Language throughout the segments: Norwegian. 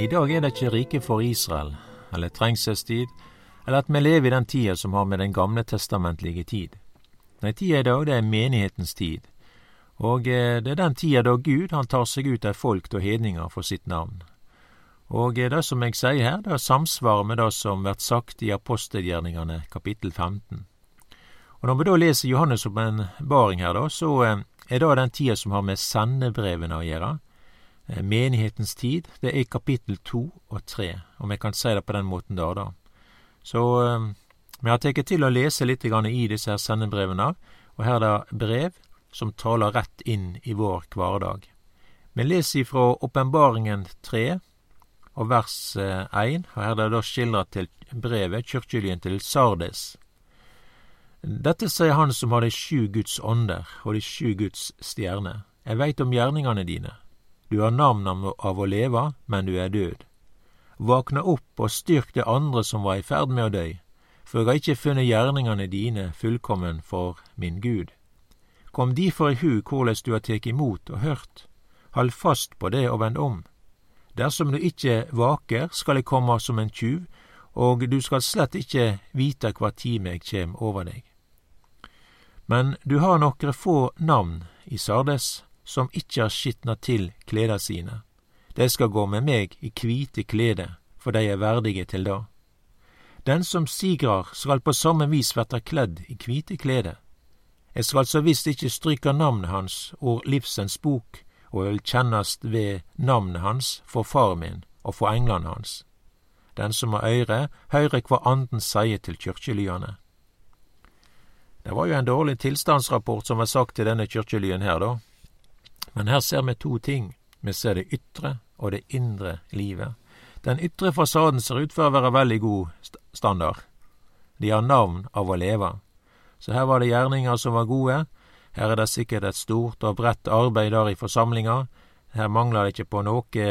I dag er det ikke rike for Israel, eller trengselstid, eller at vi lever i den tida som har med den gamle testamentlige tid. Nei, tida i dag, det er menighetens tid, og eh, det er den tida da Gud han tar seg ut av folk og hedninger for sitt navn. Og eh, det som jeg sier her, det samsvarer med det som blir sagt i apostelgjerningene kapittel 15. Og Når vi da leser Johannes' åpenbaring her, da, så eh, er det den tida som har med sendebrevene å gjøre. Eh, menighetens tid, det er kapittel to og tre, om jeg kan si det på den måten der, da. Så eh, vi har tatt til å lese litt i disse her sendebrevene, og her er det brev som taler rett inn i vår hverdag. Vi leser ifra Åpenbaringen tre og vers én, og her er det da skildra til brevet, kirkelyden til Sardes. Dette sier han som har de sju Guds ånder og de sju Guds stjerner. Jeg veit om gjerningene dine. Du har navn av å leve, men du er død. Våkne opp og styrk det andre som var i ferd med å dø, for jeg har ikke funnet gjerningene dine fullkommen for min Gud. Kom difor i hu korleis du har tatt imot og hørt, hold fast på det og vend om. Dersom du ikke vaker, skal jeg komme som en tjuv, og du skal slett ikke vite kva time jeg kjem over deg. Men du har nokre få navn i Sardes som ikkje har skitna til kleda sine. Dei skal gå med meg i kvite klede, for dei er verdige til det. Den som sigrar skal på samme vis verta kledd i kvite klede. Eg skal så visst ikkje stryka namnet hans og livsens bok, og vil kjennast ved namnet hans for far min og for englene hans. Den som har øyre, høyre kva Anden seier til kyrkjelyane. Det var jo en dårlig tilstandsrapport som var sagt til denne kyrkjelyen her, da. Men her ser vi to ting. Vi ser det ytre og det indre livet. Den ytre fasaden ser ut for å være veldig god standard. De har navn av å leve. Så her var det gjerninger som var gode. Her er det sikkert et stort og bredt arbeid der i forsamlinga. Her mangler det ikke på noe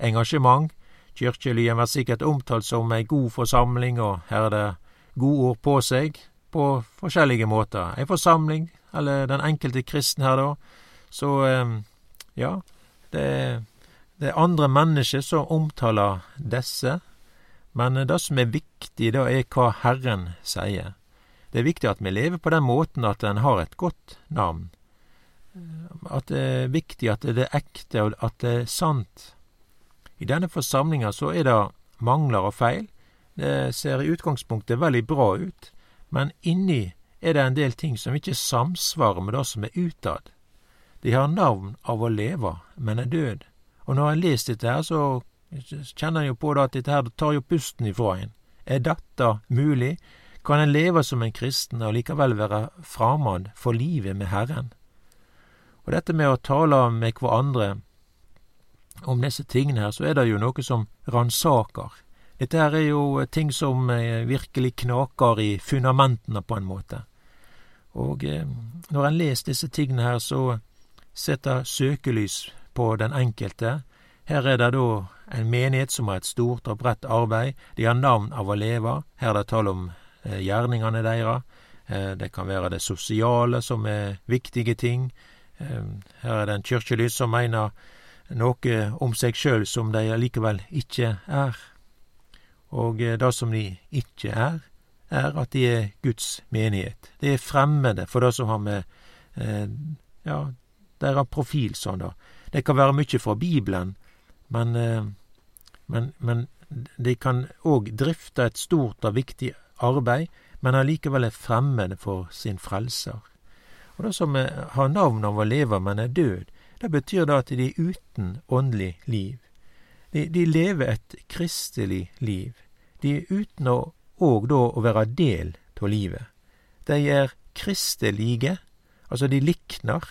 engasjement. Kyrkjelyen var sikkert omtalt som ei god forsamling, og her er det godord på seg på forskjellige måter. Ei forsamling, eller den enkelte kristen her, da. Så ja, det, det er andre mennesker som omtaler disse, men det som er viktig, da, er hva Herren sier. Det er viktig at vi lever på den måten at en har et godt navn. At det er viktig at det er ekte, og at det er sant. I denne forsamlinga så er det mangler og feil. Det ser i utgangspunktet veldig bra ut, men inni er det en del ting som ikke samsvarer med det som er utad. De har navn av å leve, men er død. Og når en leser dette her, så kjenner en jo på at dette her tar jo pusten ifra en. Er dette mulig? Kan en leve som en kristen og likevel være framand for livet med Herren? Og dette med å tale med hverandre om disse tingene her, så er det jo noe som ransaker. Dette her er jo ting som eh, virkelig knaker i fundamentene, på en måte. Og eh, når en leser disse tingene her, så setter søkelys på den enkelte. Her er det da en menighet som har et stort og bredt arbeid. De har navn av å leve. Her er det tall om eh, gjerningene deres. Det kan være det sosiale som er viktige ting. Her er det en kirkelys som mener noe om seg sjøl som de allikevel ikke er. Og eh, det som de ikke er, er at de er Guds menighet. De er fremmede for det som har med eh, ja, deres profil sånn, da. Det kan være mye fra Bibelen, men, eh, men, men de kan òg drifte et stort og viktig arbeid, men allikevel er fremmede for sin frelser. Og det som har navn av å leve, men er død, det betyr da at de er uten åndelig liv. De, de lever et kristelig liv. De er uten å òg da å være del av livet. De er kristelige, altså de likner.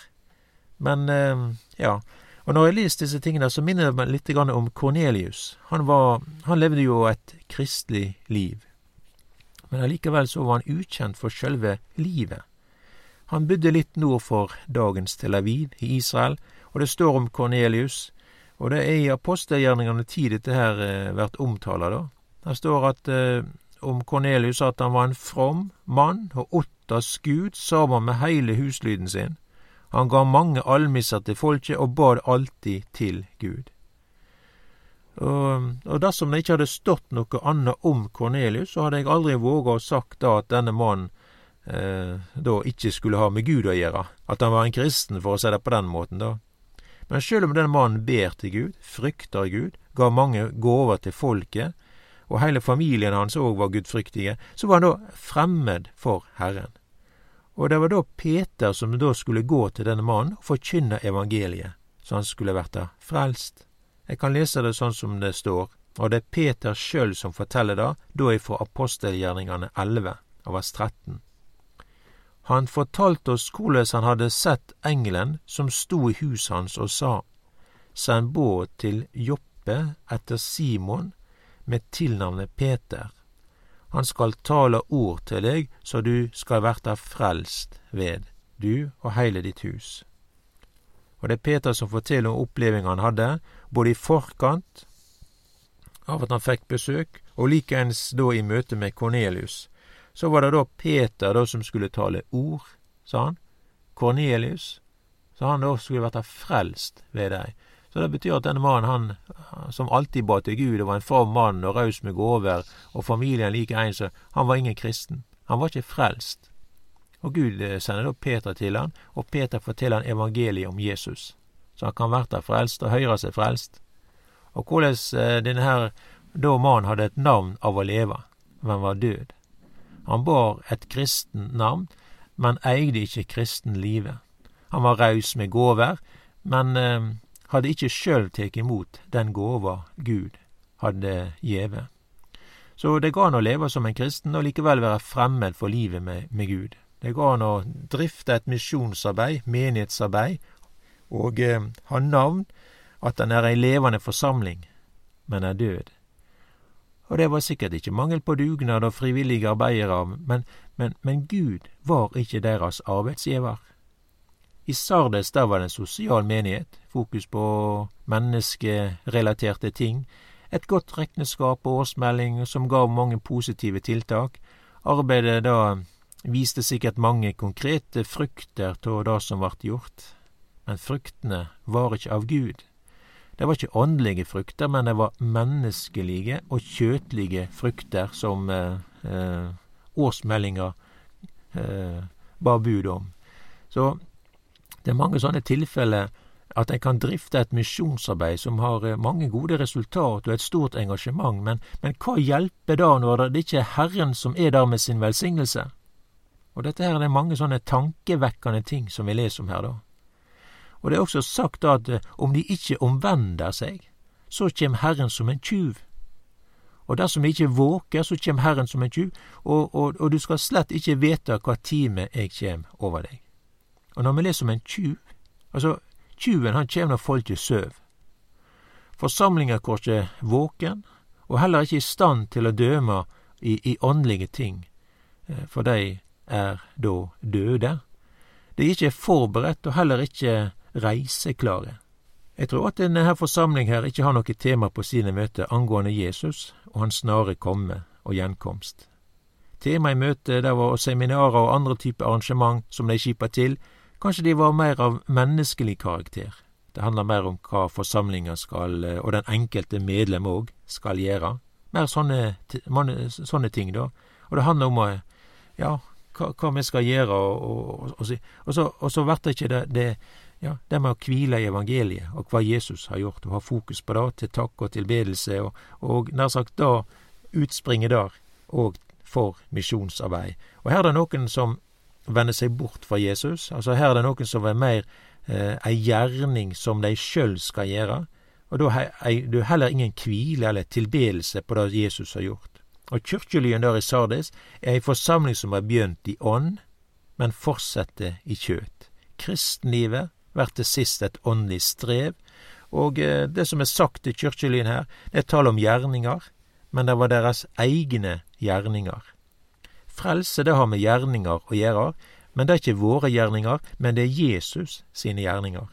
Men eh, ja. Og når jeg leser disse tingene, så minner det meg litt om Kornelius. Han, han levde jo et kristelig liv. Men allikevel så var han ukjent for sjølve livet. Han bodde litt nord for dagens Tel Aviv i Israel, og det står om Kornelius og det er i apostelgjerningene tid dette her eh, vært omtala, da. Det står at eh, om Kornelius at han var en from mann og åttas Gud sammen med heile huslyden sin. Han ga mange almisser til folket og bad alltid til Gud. Og og dersom det ikke hadde stått noe annet om Kornelius, så hadde jeg aldri våga å sagt da at denne mannen eh, da ikke skulle ha med Gud å gjøre, at han var en kristen, for å si det på den måten, da. Men sjøl om denne mannen ber til Gud, frykter Gud, ga mange gåver til folket, og hele familien hans òg var gudfryktige, så var han da fremmed for Herren. Og det var da Peter som da skulle gå til denne mannen og forkynne evangeliet, så han skulle der frelst. Jeg kan lese det sånn som det står, og det er Peter sjøl som forteller det, da ifra apostelgjerningene 11, av vers 13. Han fortalte oss hvordan han hadde sett engelen som sto i huset hans og sa, Send båt til Joppe etter Simon med tilnavnet Peter. Han skal tale ord til deg, så du skal verta frelst ved, du og heile ditt hus. Og det er Peter som forteller om opplevinga han hadde, både i forkant av at han fikk besøk, og likeens da i møte med Kornelius, så var det da Peter da som skulle tale ord, sa han. Kornelius, så han da skulle vært frelst ved deg. Så det betyr at denne mannen, han som alltid ba til Gud og var en from mann og raus med gaver, og familien like en, så han var ingen kristen. Han var ikke frelst. Og Gud eh, sender da Peter til han, og Peter forteller han evangeliet om Jesus. Så han kan verta frelst og høyre seg frelst. Og hvordan eh, denne her da mannen hadde et navn av å leve, men var død. Han bar et kristen navn, men eide ikke kristenlivet. Han var raus med gåver, men eh, hadde ikke sjøl tatt imot den gåva Gud hadde gjeve. Så det går an å leve som en kristen og likevel være fremmed for livet med, med Gud. Det går an å drifte et misjonsarbeid, menighetsarbeid, og eh, ha navn, at han er ei levende forsamling, men er død og det var sikkert ikke mangel på dugnad og frivillige arbeidere, men, men, men Gud var ikke deres arbeidsgiver. I Sardes der var det en sosial menighet, fokus på menneskerelaterte ting, et godt regneskap og årsmelding som gav mange positive tiltak. Arbeidet da viste sikkert mange konkrete frukter av det som ble gjort, men fruktene var ikke av Gud. Det var ikke åndelige frukter, men det var menneskelige og kjøtlige frukter som eh, eh, årsmeldinga eh, bar bud om. Så det er mange sånne tilfeller at en kan drifte et misjonsarbeid som har eh, mange gode resultat og et stort engasjement, men, men hva hjelper da når det ikke er Herren som er der med sin velsignelse? Og dette her er mange sånne tankevekkende ting som vi leser om her, da. Og det er også sagt at eh, om de ikke omvender seg, så kjem Herren som en tjuv. Og dersom de ikke våker, så kjem Herren som en tjuv, og, og, og, du skal slett ikke vite hva time jeg kjem over deg. Og når vi leser om en tjuv, altså tjuven han kjem når folket søv. Forsamlinga er korkje våken, og heller ikke i stand til å døme i, i åndelige ting, eh, for de er da døde. De er ikke forberedt, og heller ikke reiseklare. Jeg tror at denne her forsamling her ikke har noe tema på sine møter angående Jesus og hans snare komme og gjenkomst. Tema i møtet der var seminarer og andre typer arrangement som de skipa til, kanskje de var mer av menneskelig karakter. Det handler mer om hva forsamlinga skal, og den enkelte medlem òg, skal gjøre. Mer sånne, sånne, ting, da. Og det handler om å, ja, hva, hva vi skal gjøre, og, og, og, og så, og så blir det ikke det, det ja, det med å kvile i evangeliet og hva Jesus har gjort, og ha fokus på det til takk og tilbedelse, og, og nær sagt da utspringe der òg for misjonsarbeid. Og her er det noen som vender seg bort fra Jesus. Altså her er det noen som er mer eh, ei gjerning som de sjøl skal gjøre. Og da er det heller ingen hvile eller tilbedelse på det Jesus har gjort. Og kyrkjelyen der i Sardes er ei forsamling som har begynt i ånd, men fortsetter i kjøt. Kristenlivet blir til sist et åndelig strev, og eh, det som er sagt til kyrkjelyen her, det er tall om gjerninger, men det var deres egne gjerninger. Frelse, det har med gjerninger å gjøre, men det er ikke våre gjerninger, men det er Jesus sine gjerninger.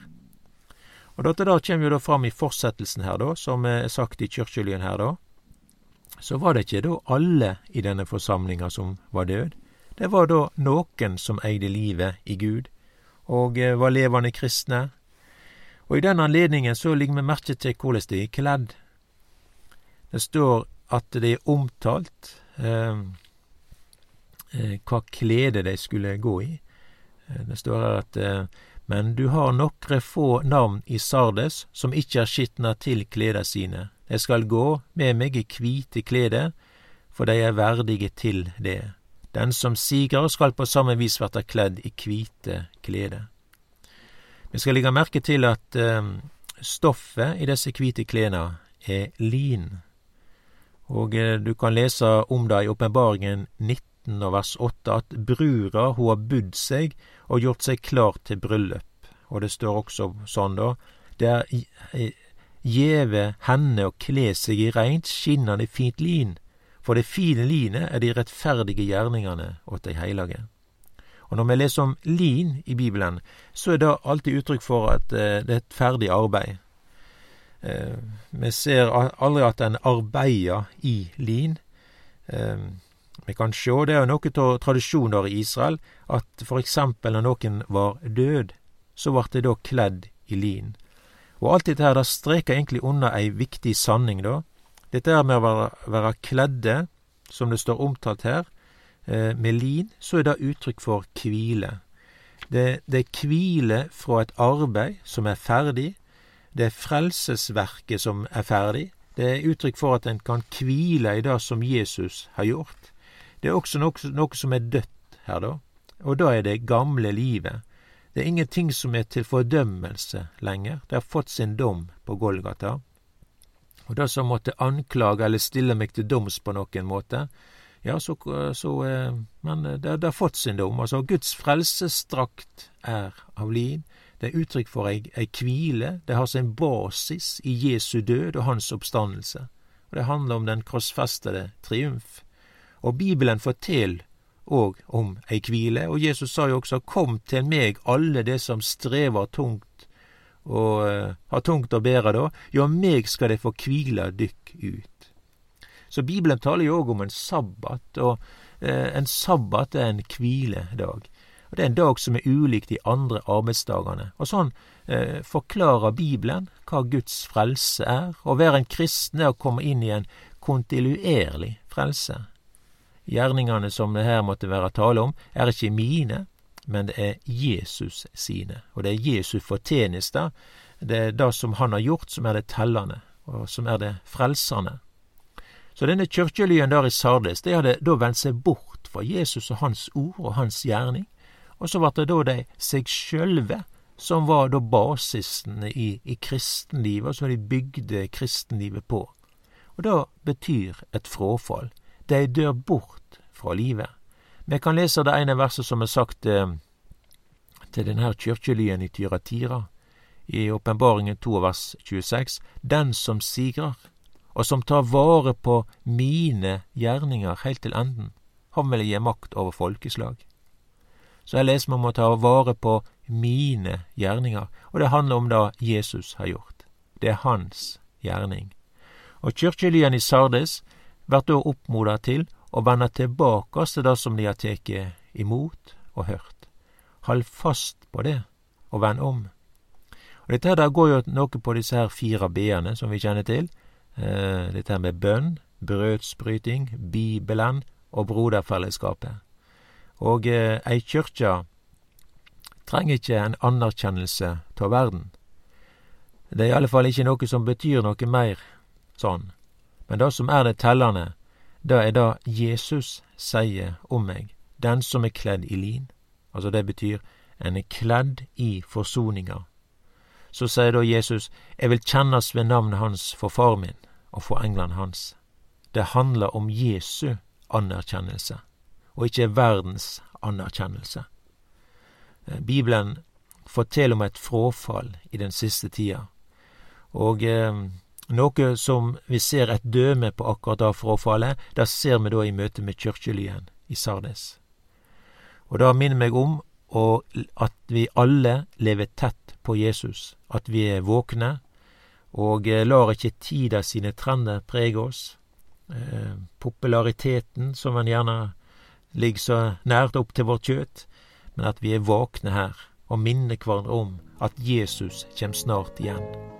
Og dette da kommer jo da fram i fortsettelsen her, da, som er sagt i kyrkjelyen her, da. Så var det ikke da alle i denne forsamlinga som var død. Det var da noen som eide livet i Gud, og eh, var levende kristne. Og i den anledningen så ligger vi merke til hvordan de er kledd. Det står at det er omtalt eh, hva klede de skulle gå i. Eh, det står her at eh, men du har nokre få navn i Sardes som ikkje har skitna til kleda sine. De skal gå med meg i kvite klede, for de er verdige til det. Den som siger skal på samme vis verta kledd i kvite klede. Vi skal legge merke til at eh, stoffet i disse kvite kleda er lin. Og eh, du kan lese om det i Åpenbaringen 19 og vers 8 at brura hun har budd seg og gjort seg klar til bryllup. Og det står også sånn, da. Det er gjeve henne å kle seg i reint, skinnende fint lin, for det fine linet er de rettferdige gjerningane åt de heilage. Og når vi leser om lin i Bibelen, så er det alltid uttrykk for at eh, det er et ferdig arbeid. Eh, vi ser aldri at en arbeider i lin. Vi kan sjå, det er noe av tradisjoner i Israel, at for eksempel når noen var død, så vart det da kledd i lin. Og alt dette her, det streker egentlig under ei viktig sanning, da. Dette her med å være, være kledde, som det står omtalt her, eh, med lin, så er det uttrykk for hvile. Det, det er hvile fra et arbeid som er ferdig, det er frelsesverket som er ferdig. Det er uttrykk for at en kan hvile i det som Jesus har gjort. Det er også noe, noe som er dødt her, da. Og da er det gamle livet. Det er ingenting som er til fordømmelse lenger. Det har fått sin dom på Golgata. Og det som måtte anklage eller stille meg til doms på noen måte, ja, så, så eh, Men det, det har fått sin dom. Altså, Guds frelsesdrakt er av lin. Det er uttrykk for ei, ei hvile. Det har sin basis i Jesu død og hans oppstandelse. Og Det handler om den krossfestede triumf. Og Bibelen forteller òg om ei hvile, og Jesus sa jo også 'Kom til meg, alle det som strever tungt og uh, har tungt å bære', da. Ja, meg skal de få kvile dykk ut. Så Bibelen taler jo òg om en sabbat, og uh, en sabbat er en hviledag. Og Det er en dag som er ulik de andre arbeidsdagene. Og sånn eh, forklarer Bibelen hva Guds frelse er. Å være en kristen er å komme inn i en kontinuerlig frelse. Gjerningene som det her måtte være tale om, er ikke mine, men det er Jesus sine. Og det er Jesu fortjenester. Det er det som han har gjort, som er det tellende, og som er det frelsende. Så denne kyrkjelyen der i Sardes, de hadde da vendt seg bort fra Jesus og hans ord og hans gjerning og så ble det da de seg sjølve som var da basisen i, i kristenlivet, og som de bygde kristenlivet på. Og det betyr et fråfall. De dør bort fra livet. Vi kan lese det ene verset som er sagt eh, til denne kyrkjelyen i Tyratira, i Åpenbaringen 2 vers 26. Den som sigrer, og som tar vare på mine gjerninger heilt til enden, han vil gi makt over folkeslag. Så jeg leser om å ta vare på mine gjerninger, og det handler om det Jesus har gjort. Det er hans gjerning. Og kyrkjelyen i Sardes blir da oppmoda til å vende tilbake til det som de har tatt imot og hørt. Hold fast på det, og vend om. Og Dette her går jo noe på disse her fire b-ene som vi kjenner til. Eh, dette her med bønn, brødsbryting, Bibelen og broderfellesskapet. Og eh, ei kyrkje trenger ikke en anerkjennelse av verden. Det er i alle fall ikke noe som betyr noe mer sånn. Men det som er det tellende, det er det Jesus sier om meg, den som er kledd i lin. Altså det betyr en er kledd i forsoninga. Så sier da Jesus, jeg vil kjennes ved navnet hans for far min og for englene hans. Det handler om Jesu anerkjennelse og ikke verdens anerkjennelse. Eh, Bibelen forteller om et fråfall i den siste tida, og eh, noe som vi ser et døme på akkurat av frafallet, det ser vi da i møte med kyrkjelyen i Sardes. Og det minner meg om at vi alle lever tett på Jesus, at vi er våkne, og eh, lar ikke tida sine trender prege oss. Eh, populariteten, som en gjerne ligger så nært opp til vårt kjøtt, men at vi er våkne her og minner hverandre om at Jesus kjem snart igjen.